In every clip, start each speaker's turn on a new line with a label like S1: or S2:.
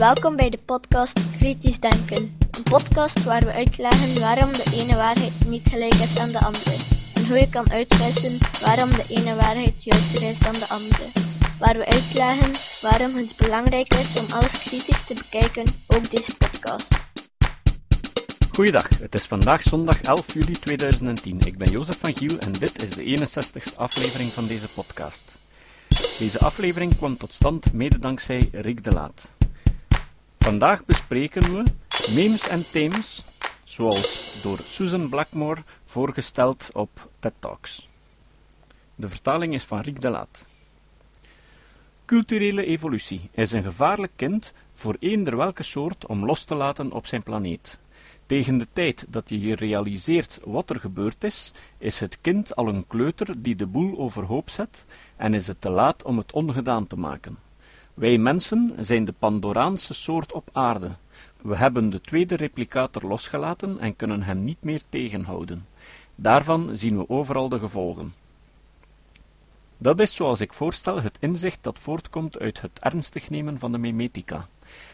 S1: Welkom bij de podcast Kritisch Denken. Een podcast waar we uitleggen waarom de ene waarheid niet gelijk is aan de andere. En hoe je kan uitwissen waarom de ene waarheid juister is dan de andere. Waar we uitleggen waarom het belangrijk is om alles kritisch te bekijken, ook deze podcast.
S2: Goeiedag, het is vandaag zondag 11 juli 2010. Ik ben Jozef van Giel en dit is de 61ste aflevering van deze podcast. Deze aflevering kwam tot stand mede dankzij Rick de Laat. Vandaag bespreken we memes en themes, zoals door Susan Blackmore voorgesteld op TED Talks. De vertaling is van Rick de Laat. Culturele evolutie is een gevaarlijk kind voor eender welke soort om los te laten op zijn planeet. Tegen de tijd dat je je realiseert wat er gebeurd is, is het kind al een kleuter die de boel overhoop zet en is het te laat om het ongedaan te maken. Wij mensen zijn de Pandoraanse soort op aarde. We hebben de tweede replicator losgelaten en kunnen hem niet meer tegenhouden. Daarvan zien we overal de gevolgen. Dat is, zoals ik voorstel, het inzicht dat voortkomt uit het ernstig nemen van de memetica.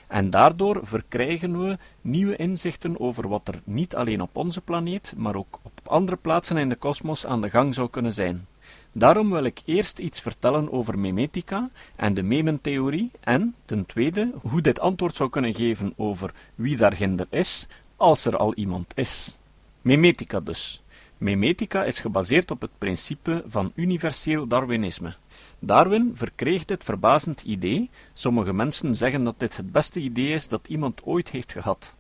S2: En daardoor verkrijgen we nieuwe inzichten over wat er niet alleen op onze planeet, maar ook op andere plaatsen in de kosmos aan de gang zou kunnen zijn. Daarom wil ik eerst iets vertellen over memetica en de mementheorie en, ten tweede, hoe dit antwoord zou kunnen geven over wie daarginder is, als er al iemand is. Memetica dus. Memetica is gebaseerd op het principe van universeel Darwinisme. Darwin verkreeg dit verbazend idee. Sommige mensen zeggen dat dit het beste idee is dat iemand ooit heeft gehad.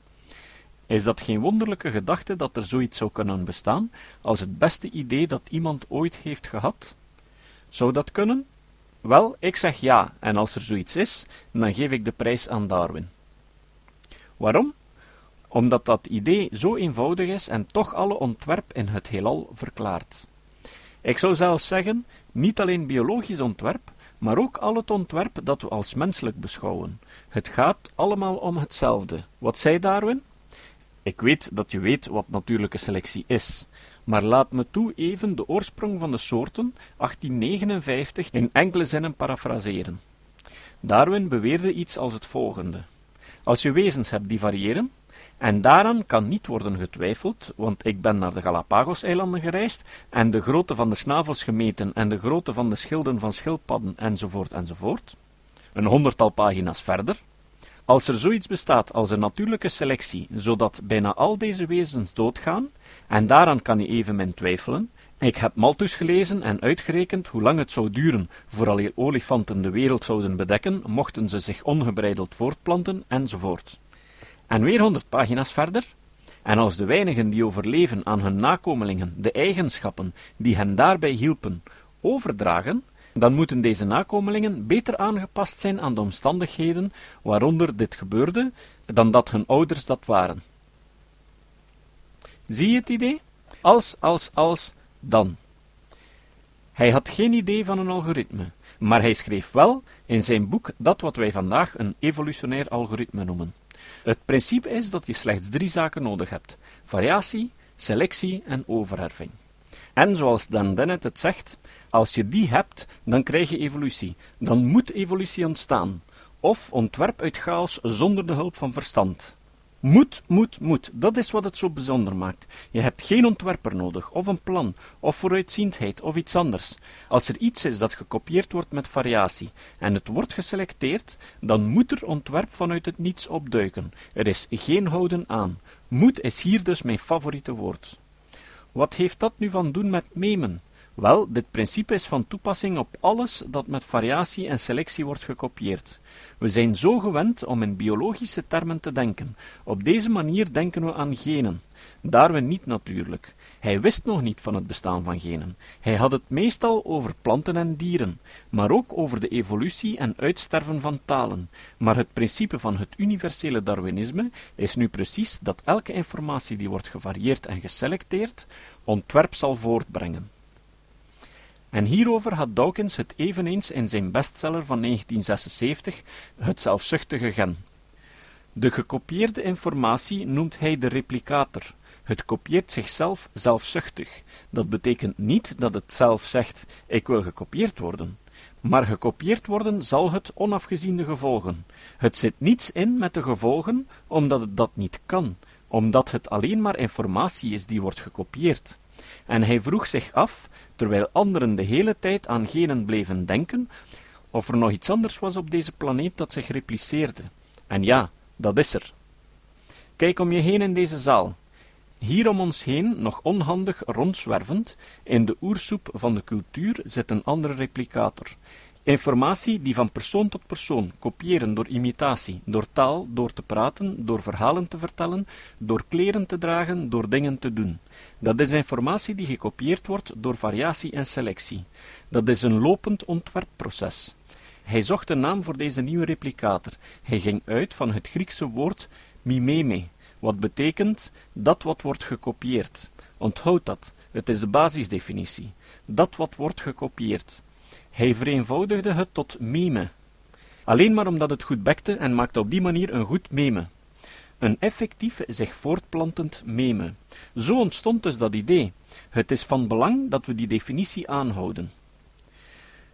S2: Is dat geen wonderlijke gedachte dat er zoiets zou kunnen bestaan als het beste idee dat iemand ooit heeft gehad? Zou dat kunnen? Wel, ik zeg ja, en als er zoiets is, dan geef ik de prijs aan Darwin. Waarom? Omdat dat idee zo eenvoudig is en toch alle ontwerp in het heelal verklaart. Ik zou zelfs zeggen, niet alleen biologisch ontwerp, maar ook al het ontwerp dat we als menselijk beschouwen. Het gaat allemaal om hetzelfde. Wat zei Darwin? Ik weet dat je weet wat natuurlijke selectie is, maar laat me toe even de oorsprong van de soorten 1859 in enkele zinnen parafraseren. Darwin beweerde iets als het volgende: Als je wezens hebt die variëren, en daaraan kan niet worden getwijfeld, want ik ben naar de Galapagos-eilanden gereisd en de grootte van de snavels gemeten en de grootte van de schilden van schildpadden enzovoort enzovoort. Een honderdtal pagina's verder. Als er zoiets bestaat als een natuurlijke selectie, zodat bijna al deze wezens doodgaan, en daaraan kan je evenmin twijfelen, ik heb Malthus gelezen en uitgerekend hoe lang het zou duren vooraleer olifanten de wereld zouden bedekken, mochten ze zich ongebreideld voortplanten, enzovoort. En weer honderd pagina's verder. En als de weinigen die overleven aan hun nakomelingen de eigenschappen die hen daarbij hielpen overdragen, dan moeten deze nakomelingen beter aangepast zijn aan de omstandigheden waaronder dit gebeurde, dan dat hun ouders dat waren. Zie je het idee? Als, als, als, dan. Hij had geen idee van een algoritme, maar hij schreef wel in zijn boek dat wat wij vandaag een evolutionair algoritme noemen. Het principe is dat je slechts drie zaken nodig hebt: variatie, selectie en overerving. En zoals Dan Dennett het zegt, als je die hebt, dan krijg je evolutie. Dan moet evolutie ontstaan. Of ontwerp uit chaos zonder de hulp van verstand. Moed, moed, moed, dat is wat het zo bijzonder maakt. Je hebt geen ontwerper nodig, of een plan, of vooruitziendheid, of iets anders. Als er iets is dat gekopieerd wordt met variatie, en het wordt geselecteerd, dan moet er ontwerp vanuit het niets opduiken. Er is geen houden aan. Moed is hier dus mijn favoriete woord. Wat heeft dat nu van doen met memen? Wel, dit principe is van toepassing op alles dat met variatie en selectie wordt gekopieerd. We zijn zo gewend om in biologische termen te denken. Op deze manier denken we aan genen. Darwin niet natuurlijk. Hij wist nog niet van het bestaan van genen. Hij had het meestal over planten en dieren, maar ook over de evolutie en uitsterven van talen. Maar het principe van het universele Darwinisme is nu precies dat elke informatie die wordt gevarieerd en geselecteerd, ontwerp zal voortbrengen. En hierover had Dawkins het eveneens in zijn bestseller van 1976, Het zelfzuchtige gen. De gekopieerde informatie noemt hij de replicator. Het kopieert zichzelf zelfzuchtig. Dat betekent niet dat het zelf zegt: ik wil gekopieerd worden. Maar gekopieerd worden zal het onafgezien de gevolgen. Het zit niets in met de gevolgen, omdat het dat niet kan, omdat het alleen maar informatie is die wordt gekopieerd. En hij vroeg zich af, terwijl anderen de hele tijd aan genen bleven denken, of er nog iets anders was op deze planeet dat zich repliceerde. En ja, dat is er. Kijk om je heen in deze zaal. Hier om ons heen, nog onhandig rondzwervend, in de oersoep van de cultuur zit een andere replicator. Informatie die van persoon tot persoon, kopiëren door imitatie, door taal, door te praten, door verhalen te vertellen, door kleren te dragen, door dingen te doen. Dat is informatie die gekopieerd wordt door variatie en selectie. Dat is een lopend ontwerpproces. Hij zocht een naam voor deze nieuwe replicator. Hij ging uit van het Griekse woord mimeme, wat betekent dat wat wordt gekopieerd. Onthoud dat, het is de basisdefinitie. Dat wat wordt gekopieerd. Hij vereenvoudigde het tot meme. Alleen maar omdat het goed bekte en maakte op die manier een goed meme. Een effectief zich voortplantend meme. Zo ontstond dus dat idee. Het is van belang dat we die definitie aanhouden.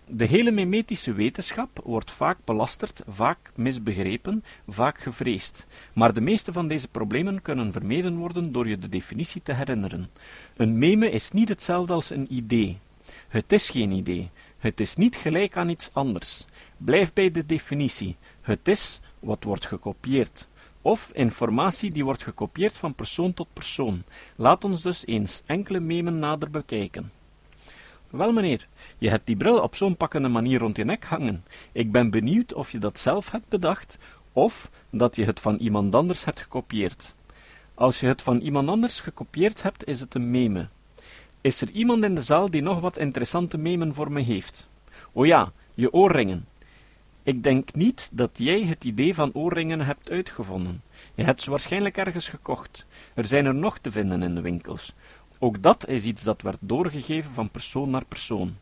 S2: De hele memetische wetenschap wordt vaak belasterd, vaak misbegrepen, vaak gevreesd. Maar de meeste van deze problemen kunnen vermeden worden door je de definitie te herinneren. Een meme is niet hetzelfde als een idee. Het is geen idee. Het is niet gelijk aan iets anders. Blijf bij de definitie. Het is wat wordt gekopieerd. Of informatie die wordt gekopieerd van persoon tot persoon. Laat ons dus eens enkele memen nader bekijken. Wel, meneer, je hebt die bril op zo'n pakkende manier rond je nek hangen. Ik ben benieuwd of je dat zelf hebt bedacht, of dat je het van iemand anders hebt gekopieerd. Als je het van iemand anders gekopieerd hebt, is het een meme. Is er iemand in de zaal die nog wat interessante memen voor me heeft? O ja, je oorringen. Ik denk niet dat jij het idee van oorringen hebt uitgevonden. Je hebt ze waarschijnlijk ergens gekocht. Er zijn er nog te vinden in de winkels. Ook dat is iets dat werd doorgegeven van persoon naar persoon.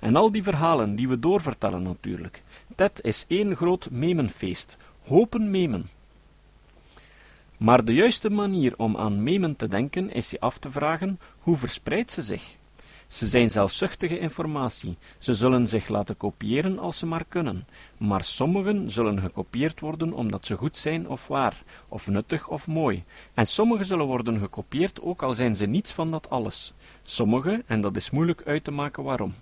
S2: En al die verhalen die we doorvertellen natuurlijk. Dat is één groot memenfeest. Hopen memen. Maar de juiste manier om aan memen te denken is je af te vragen hoe verspreidt ze zich. Ze zijn zelfzuchtige informatie. Ze zullen zich laten kopiëren als ze maar kunnen. Maar sommigen zullen gekopieerd worden omdat ze goed zijn of waar, of nuttig of mooi. En sommige zullen worden gekopieerd ook al zijn ze niets van dat alles. Sommige, en dat is moeilijk uit te maken waarom.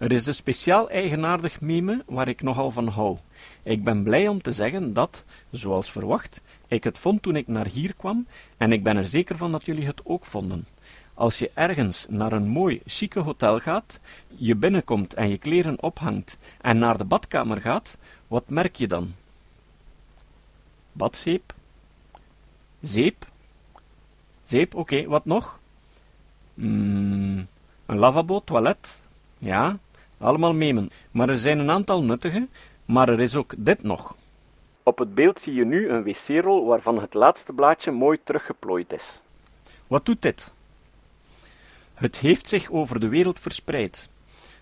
S2: Er is een speciaal eigenaardig meme waar ik nogal van hou. Ik ben blij om te zeggen dat, zoals verwacht, ik het vond toen ik naar hier kwam, en ik ben er zeker van dat jullie het ook vonden. Als je ergens naar een mooi, chique hotel gaat, je binnenkomt en je kleren ophangt en naar de badkamer gaat, wat merk je dan? Badzeep? Zeep? Zeep, oké, wat nog? Mm, een lavabo, toilet? Ja, allemaal memen. Maar er zijn een aantal nuttige, maar er is ook dit nog. Op het beeld zie je nu een wc-rol waarvan het laatste blaadje mooi teruggeplooid is. Wat doet dit? Het heeft zich over de wereld verspreid.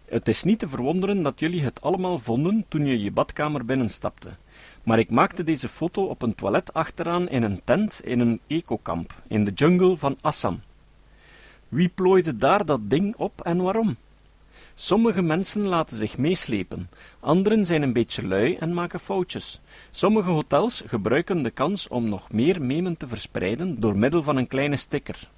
S2: Het is niet te verwonderen dat jullie het allemaal vonden toen je je badkamer binnenstapte. Maar ik maakte deze foto op een toilet achteraan in een tent in een ecokamp, in de jungle van Assam. Wie plooide daar dat ding op en waarom? Sommige mensen laten zich meeslepen, anderen zijn een beetje lui en maken foutjes. Sommige hotels gebruiken de kans om nog meer memen te verspreiden door middel van een kleine sticker.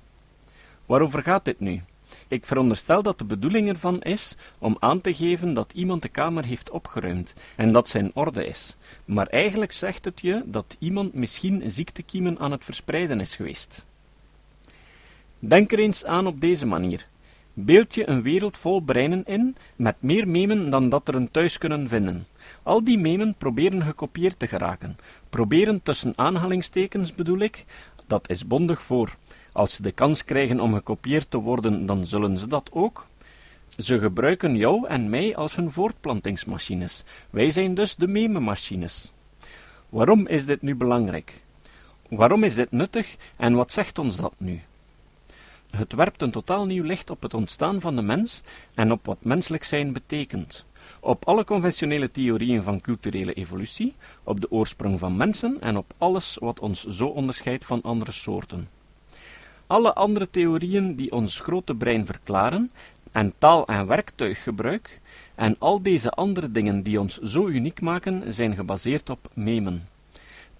S2: Waarover gaat dit nu? Ik veronderstel dat de bedoeling ervan is om aan te geven dat iemand de kamer heeft opgeruimd en dat zijn orde is. Maar eigenlijk zegt het je dat iemand misschien ziektekiemen aan het verspreiden is geweest. Denk er eens aan op deze manier. Beeld je een wereld vol breinen in, met meer memen dan dat er een thuis kunnen vinden. Al die memen proberen gekopieerd te geraken. Proberen tussen aanhalingstekens bedoel ik, dat is bondig voor. Als ze de kans krijgen om gekopieerd te worden, dan zullen ze dat ook. Ze gebruiken jou en mij als hun voortplantingsmachines. Wij zijn dus de mememachines. Waarom is dit nu belangrijk? Waarom is dit nuttig en wat zegt ons dat nu? Het werpt een totaal nieuw licht op het ontstaan van de mens en op wat menselijk zijn betekent. Op alle conventionele theorieën van culturele evolutie, op de oorsprong van mensen en op alles wat ons zo onderscheidt van andere soorten. Alle andere theorieën die ons grote brein verklaren en taal en werktuiggebruik En al deze andere dingen die ons zo uniek maken, zijn gebaseerd op memen.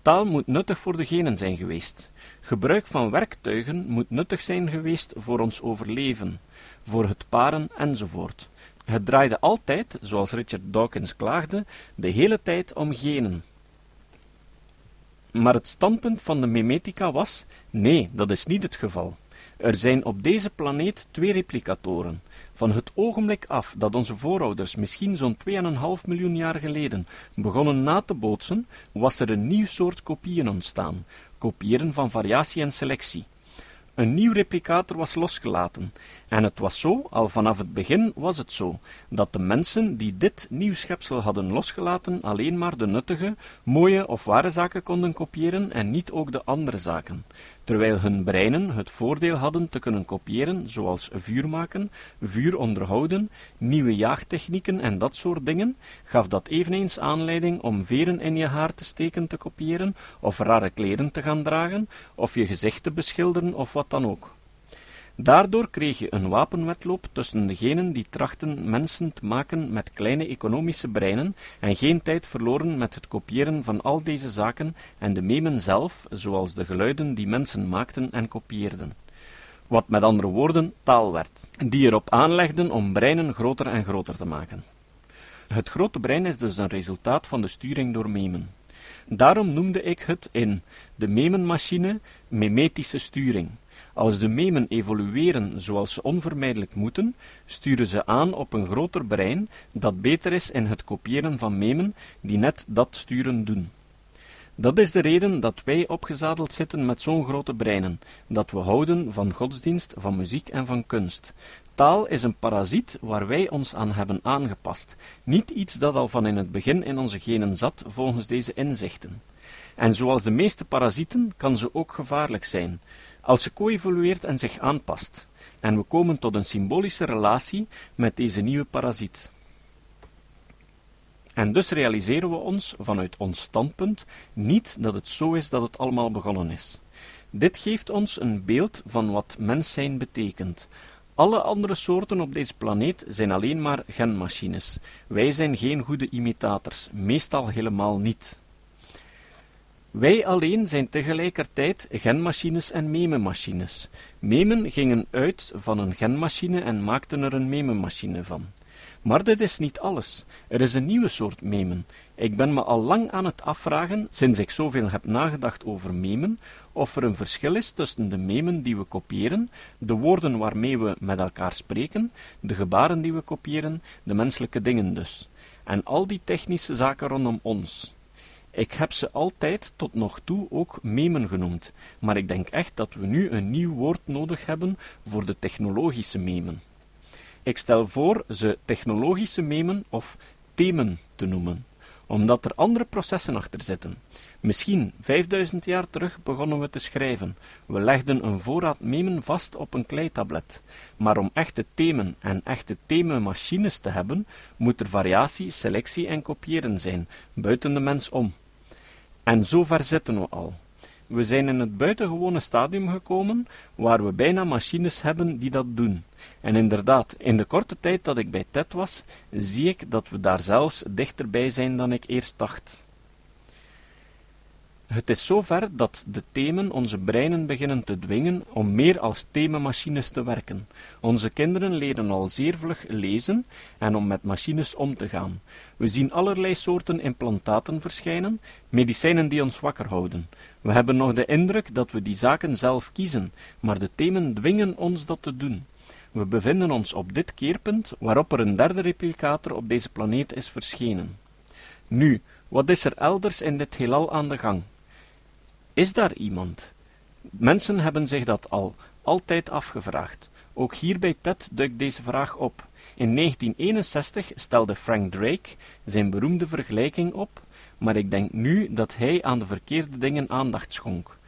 S2: Taal moet nuttig voor de genen zijn geweest. Gebruik van werktuigen moet nuttig zijn geweest voor ons overleven, voor het paren enzovoort. Het draaide altijd, zoals Richard Dawkins klaagde, de hele tijd om genen. Maar het standpunt van de memetica was: nee, dat is niet het geval. Er zijn op deze planeet twee replicatoren. Van het ogenblik af dat onze voorouders misschien zo'n 2,5 miljoen jaar geleden begonnen na te bootsen, was er een nieuw soort kopieën ontstaan, kopiëren van variatie en selectie. Een nieuw replicator was losgelaten, en het was zo, al vanaf het begin was het zo, dat de mensen die dit nieuw schepsel hadden losgelaten alleen maar de nuttige, mooie of ware zaken konden kopiëren en niet ook de andere zaken. Terwijl hun breinen het voordeel hadden te kunnen kopiëren, zoals vuur maken, vuur onderhouden, nieuwe jaagtechnieken en dat soort dingen, gaf dat eveneens aanleiding om veren in je haar te steken te kopiëren, of rare kleren te gaan dragen, of je gezicht te beschilderen of wat dan ook. Daardoor kreeg je een wapenwetloop tussen degenen die trachten mensen te maken met kleine economische breinen en geen tijd verloren met het kopiëren van al deze zaken en de memen zelf, zoals de geluiden die mensen maakten en kopieerden. Wat met andere woorden taal werd, die erop aanlegden om breinen groter en groter te maken. Het grote brein is dus een resultaat van de sturing door memen. Daarom noemde ik het in de memenmachine memetische sturing. Als de memen evolueren zoals ze onvermijdelijk moeten, sturen ze aan op een groter brein dat beter is in het kopiëren van memen die net dat sturen doen. Dat is de reden dat wij opgezadeld zitten met zo'n grote breinen, dat we houden van godsdienst, van muziek en van kunst. Taal is een parasiet waar wij ons aan hebben aangepast, niet iets dat al van in het begin in onze genen zat volgens deze inzichten. En zoals de meeste parasieten kan ze ook gevaarlijk zijn als ze coëvolueert en zich aanpast, en we komen tot een symbolische relatie met deze nieuwe parasiet. En dus realiseren we ons vanuit ons standpunt niet dat het zo is dat het allemaal begonnen is. Dit geeft ons een beeld van wat mens zijn betekent. Alle andere soorten op deze planeet zijn alleen maar genmachines. Wij zijn geen goede imitators, meestal helemaal niet. Wij alleen zijn tegelijkertijd genmachines en mememachines. Memen gingen uit van een genmachine en maakten er een mememachine van. Maar dit is niet alles. Er is een nieuwe soort memen. Ik ben me al lang aan het afvragen, sinds ik zoveel heb nagedacht over memen, of er een verschil is tussen de memen die we kopiëren, de woorden waarmee we met elkaar spreken, de gebaren die we kopiëren, de menselijke dingen dus, en al die technische zaken rondom ons. Ik heb ze altijd tot nog toe ook memen genoemd, maar ik denk echt dat we nu een nieuw woord nodig hebben voor de technologische memen. Ik stel voor ze technologische memen of themen te noemen, omdat er andere processen achter zitten. Misschien 5000 jaar terug begonnen we te schrijven. We legden een voorraad memen vast op een kleitablet. Maar om echte themen en echte thememachines te hebben, moet er variatie, selectie en kopiëren zijn, buiten de mens om. En zo ver zitten we al. We zijn in het buitengewone stadium gekomen, waar we bijna machines hebben die dat doen. En inderdaad, in de korte tijd dat ik bij TED was, zie ik dat we daar zelfs dichterbij zijn dan ik eerst dacht. Het is zover dat de themen onze breinen beginnen te dwingen om meer als themamachines te werken. Onze kinderen leren al zeer vlug lezen en om met machines om te gaan. We zien allerlei soorten implantaten verschijnen, medicijnen die ons wakker houden. We hebben nog de indruk dat we die zaken zelf kiezen, maar de themen dwingen ons dat te doen. We bevinden ons op dit keerpunt waarop er een derde replicator op deze planeet is verschenen. Nu, wat is er elders in dit heelal aan de gang? Is daar iemand? Mensen hebben zich dat al altijd afgevraagd. Ook hier bij TED duikt deze vraag op. In 1961 stelde Frank Drake zijn beroemde vergelijking op, maar ik denk nu dat hij aan de verkeerde dingen aandacht schonk.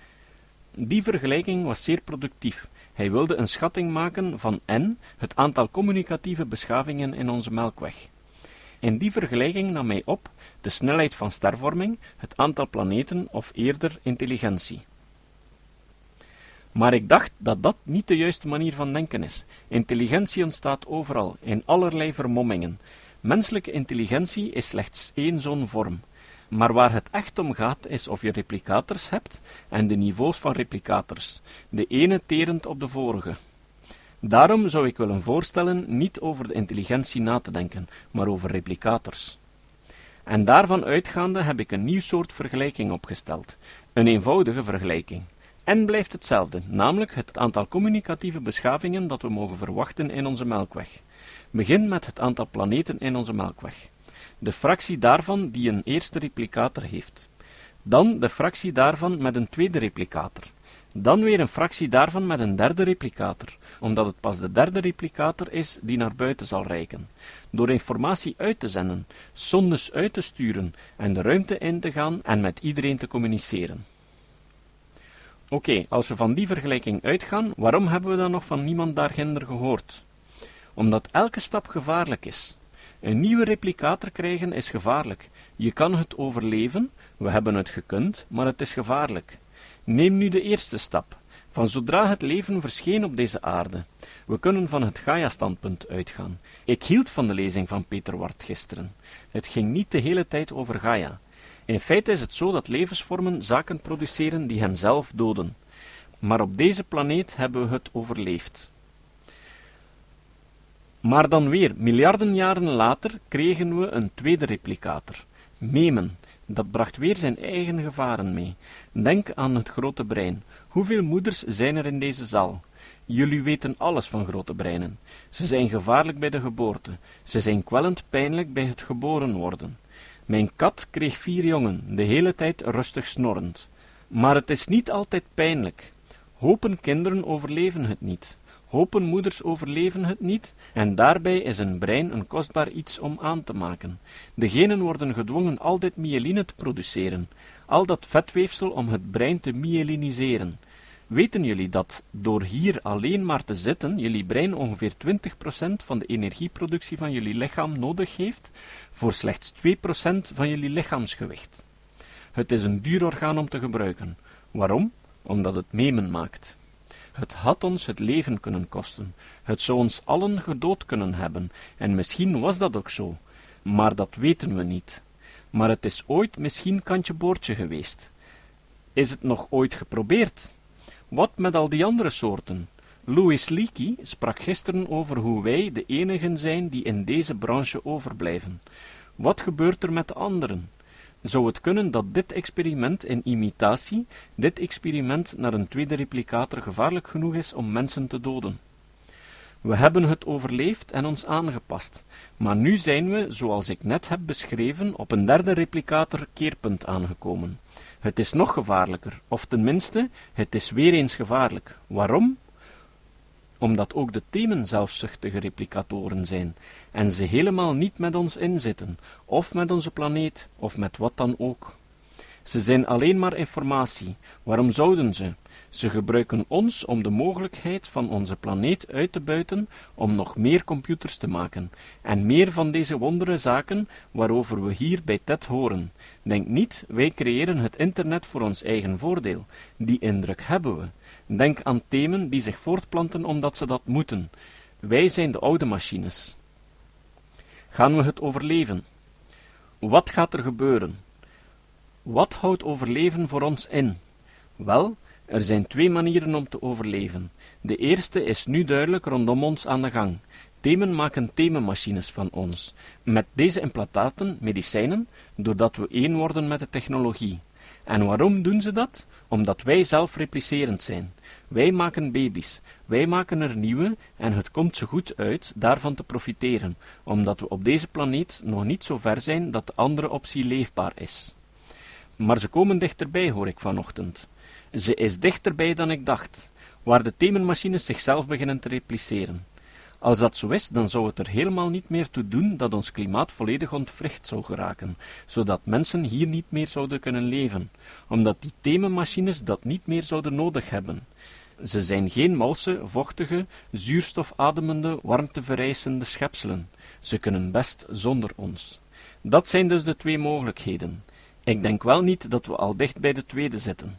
S2: Die vergelijking was zeer productief. Hij wilde een schatting maken van n, het aantal communicatieve beschavingen in onze melkweg. In die vergelijking nam hij op de snelheid van stervorming, het aantal planeten of eerder intelligentie. Maar ik dacht dat dat niet de juiste manier van denken is. Intelligentie ontstaat overal, in allerlei vermommingen. Menselijke intelligentie is slechts één zo'n vorm. Maar waar het echt om gaat, is of je replicators hebt en de niveaus van replicators, de ene terend op de vorige. Daarom zou ik willen voorstellen niet over de intelligentie na te denken, maar over replicators. En daarvan uitgaande heb ik een nieuw soort vergelijking opgesteld, een eenvoudige vergelijking. En blijft hetzelfde, namelijk het aantal communicatieve beschavingen dat we mogen verwachten in onze melkweg. Begin met het aantal planeten in onze melkweg. De fractie daarvan die een eerste replicator heeft. Dan de fractie daarvan met een tweede replicator. Dan weer een fractie daarvan met een derde replicator, omdat het pas de derde replicator is die naar buiten zal reiken. Door informatie uit te zenden, sondes uit te sturen en de ruimte in te gaan en met iedereen te communiceren. Oké, als we van die vergelijking uitgaan, waarom hebben we dan nog van niemand daarginder gehoord? Omdat elke stap gevaarlijk is. Een nieuwe replicator krijgen is gevaarlijk. Je kan het overleven, we hebben het gekund, maar het is gevaarlijk. Neem nu de eerste stap. Van zodra het leven verscheen op deze aarde. We kunnen van het Gaia-standpunt uitgaan. Ik hield van de lezing van Peter Wart gisteren. Het ging niet de hele tijd over Gaia. In feite is het zo dat levensvormen zaken produceren die hen zelf doden. Maar op deze planeet hebben we het overleefd. Maar dan weer, miljarden jaren later, kregen we een tweede replicator, Memen. Dat bracht weer zijn eigen gevaren mee. Denk aan het grote brein. Hoeveel moeders zijn er in deze zaal? Jullie weten alles van grote breinen. Ze zijn gevaarlijk bij de geboorte. Ze zijn kwellend pijnlijk bij het geboren worden. Mijn kat kreeg vier jongen, de hele tijd rustig snorrend. Maar het is niet altijd pijnlijk. Hopen kinderen overleven het niet. Hopen moeders overleven het niet, en daarbij is een brein een kostbaar iets om aan te maken. De genen worden gedwongen altijd myeline te produceren, al dat vetweefsel om het brein te myeliniseren. Weten jullie dat door hier alleen maar te zitten, jullie brein ongeveer 20% van de energieproductie van jullie lichaam nodig heeft, voor slechts 2% van jullie lichaamsgewicht? Het is een duur orgaan om te gebruiken. Waarom? Omdat het memen maakt. Het had ons het leven kunnen kosten. Het zou ons allen gedood kunnen hebben, en misschien was dat ook zo. Maar dat weten we niet. Maar het is ooit misschien kantje boordje geweest. Is het nog ooit geprobeerd? Wat met al die andere soorten? Louis Leakey sprak gisteren over hoe wij de enigen zijn die in deze branche overblijven. Wat gebeurt er met de anderen? Zou het kunnen dat dit experiment in imitatie, dit experiment naar een tweede replicator gevaarlijk genoeg is om mensen te doden? We hebben het overleefd en ons aangepast, maar nu zijn we, zoals ik net heb beschreven, op een derde replicator keerpunt aangekomen. Het is nog gevaarlijker, of tenminste, het is weer eens gevaarlijk. Waarom? Omdat ook de themen zelfzuchtige replicatoren zijn, en ze helemaal niet met ons inzitten, of met onze planeet, of met wat dan ook. Ze zijn alleen maar informatie. Waarom zouden ze? Ze gebruiken ons om de mogelijkheid van onze planeet uit te buiten om nog meer computers te maken, en meer van deze wondere zaken waarover we hier bij TED horen. Denk niet, wij creëren het internet voor ons eigen voordeel. Die indruk hebben we. Denk aan themen die zich voortplanten omdat ze dat moeten. Wij zijn de oude machines. Gaan we het overleven? Wat gaat er gebeuren? Wat houdt overleven voor ons in? Wel, er zijn twee manieren om te overleven. De eerste is nu duidelijk rondom ons aan de gang. Themen maken themenmachines van ons. Met deze implantaten, medicijnen, doordat we één worden met de technologie. En waarom doen ze dat? Omdat wij zelf replicerend zijn. Wij maken baby's, wij maken er nieuwe en het komt zo goed uit daarvan te profiteren, omdat we op deze planeet nog niet zo ver zijn dat de andere optie leefbaar is. Maar ze komen dichterbij, hoor ik vanochtend. Ze is dichterbij dan ik dacht, waar de themenmachines zichzelf beginnen te repliceren. Als dat zo is, dan zou het er helemaal niet meer toe doen dat ons klimaat volledig ontwricht zou geraken, zodat mensen hier niet meer zouden kunnen leven, omdat die themenmachines dat niet meer zouden nodig hebben. Ze zijn geen malse, vochtige, zuurstofademende, warmtevereisende schepselen. Ze kunnen best zonder ons. Dat zijn dus de twee mogelijkheden. Ik denk wel niet dat we al dicht bij de tweede zitten.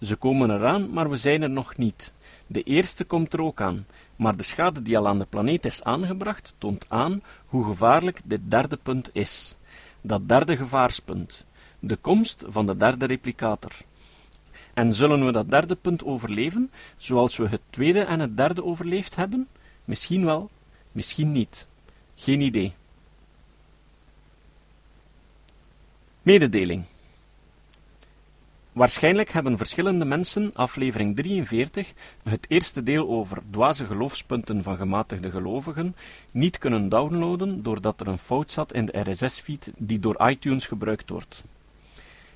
S2: Ze komen eraan, maar we zijn er nog niet. De eerste komt er ook aan, maar de schade die al aan de planeet is aangebracht, toont aan hoe gevaarlijk dit derde punt is. Dat derde gevaarspunt. De komst van de derde replicator. En zullen we dat derde punt overleven, zoals we het tweede en het derde overleefd hebben? Misschien wel, misschien niet. Geen idee. Mededeling. Waarschijnlijk hebben verschillende mensen aflevering 43, het eerste deel over dwaze geloofspunten van gematigde gelovigen, niet kunnen downloaden doordat er een fout zat in de RSS-feed die door iTunes gebruikt wordt.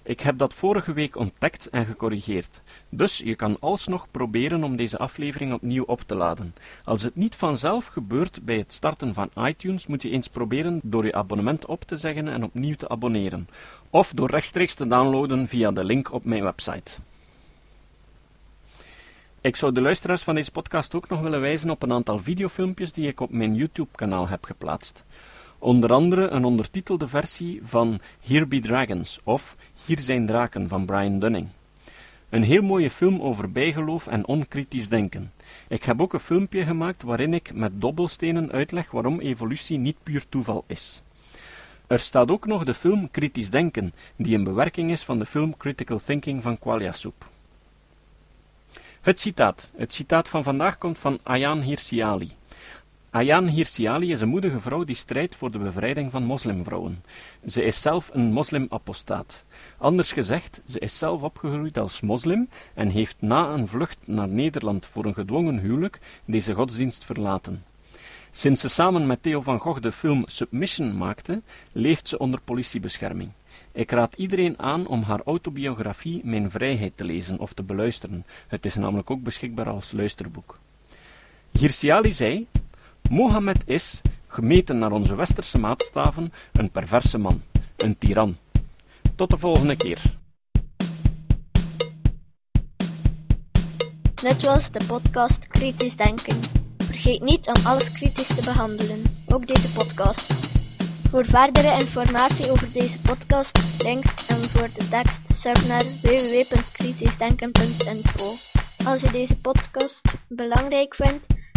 S2: Ik heb dat vorige week ontdekt en gecorrigeerd, dus je kan alsnog proberen om deze aflevering opnieuw op te laden. Als het niet vanzelf gebeurt bij het starten van iTunes, moet je eens proberen door je abonnement op te zeggen en opnieuw te abonneren, of door rechtstreeks te downloaden via de link op mijn website. Ik zou de luisteraars van deze podcast ook nog willen wijzen op een aantal videofilmpjes die ik op mijn YouTube-kanaal heb geplaatst. Onder andere een ondertitelde versie van Here Be Dragons of Hier zijn draken van Brian Dunning. Een heel mooie film over bijgeloof en onkritisch denken. Ik heb ook een filmpje gemaakt waarin ik met dobbelstenen uitleg waarom evolutie niet puur toeval is. Er staat ook nog de film Kritisch Denken, die een bewerking is van de film Critical Thinking van Qualia-Soep. Het citaat. Het citaat van vandaag komt van Ayaan Hirsi Ayaan Hirsi is een moedige vrouw die strijdt voor de bevrijding van moslimvrouwen. Ze is zelf een moslimapostaat. Anders gezegd, ze is zelf opgegroeid als moslim en heeft na een vlucht naar Nederland voor een gedwongen huwelijk deze godsdienst verlaten. Sinds ze samen met Theo van Gogh de film Submission maakte, leeft ze onder politiebescherming. Ik raad iedereen aan om haar autobiografie Mijn Vrijheid te lezen of te beluisteren. Het is namelijk ook beschikbaar als luisterboek. Hirsiali zei, Mohammed is, gemeten naar onze westerse maatstaven, een perverse man, een tiran. Tot de volgende keer.
S1: Dit was de podcast Kritisch Denken. Vergeet niet om alles kritisch te behandelen, ook deze podcast. Voor verdere informatie over deze podcast, links en voor de tekst, surf naar www.kritischdenken.info. Als je deze podcast belangrijk vindt,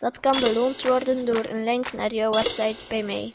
S1: Dat kan beloond worden door een link naar jouw website bij mij.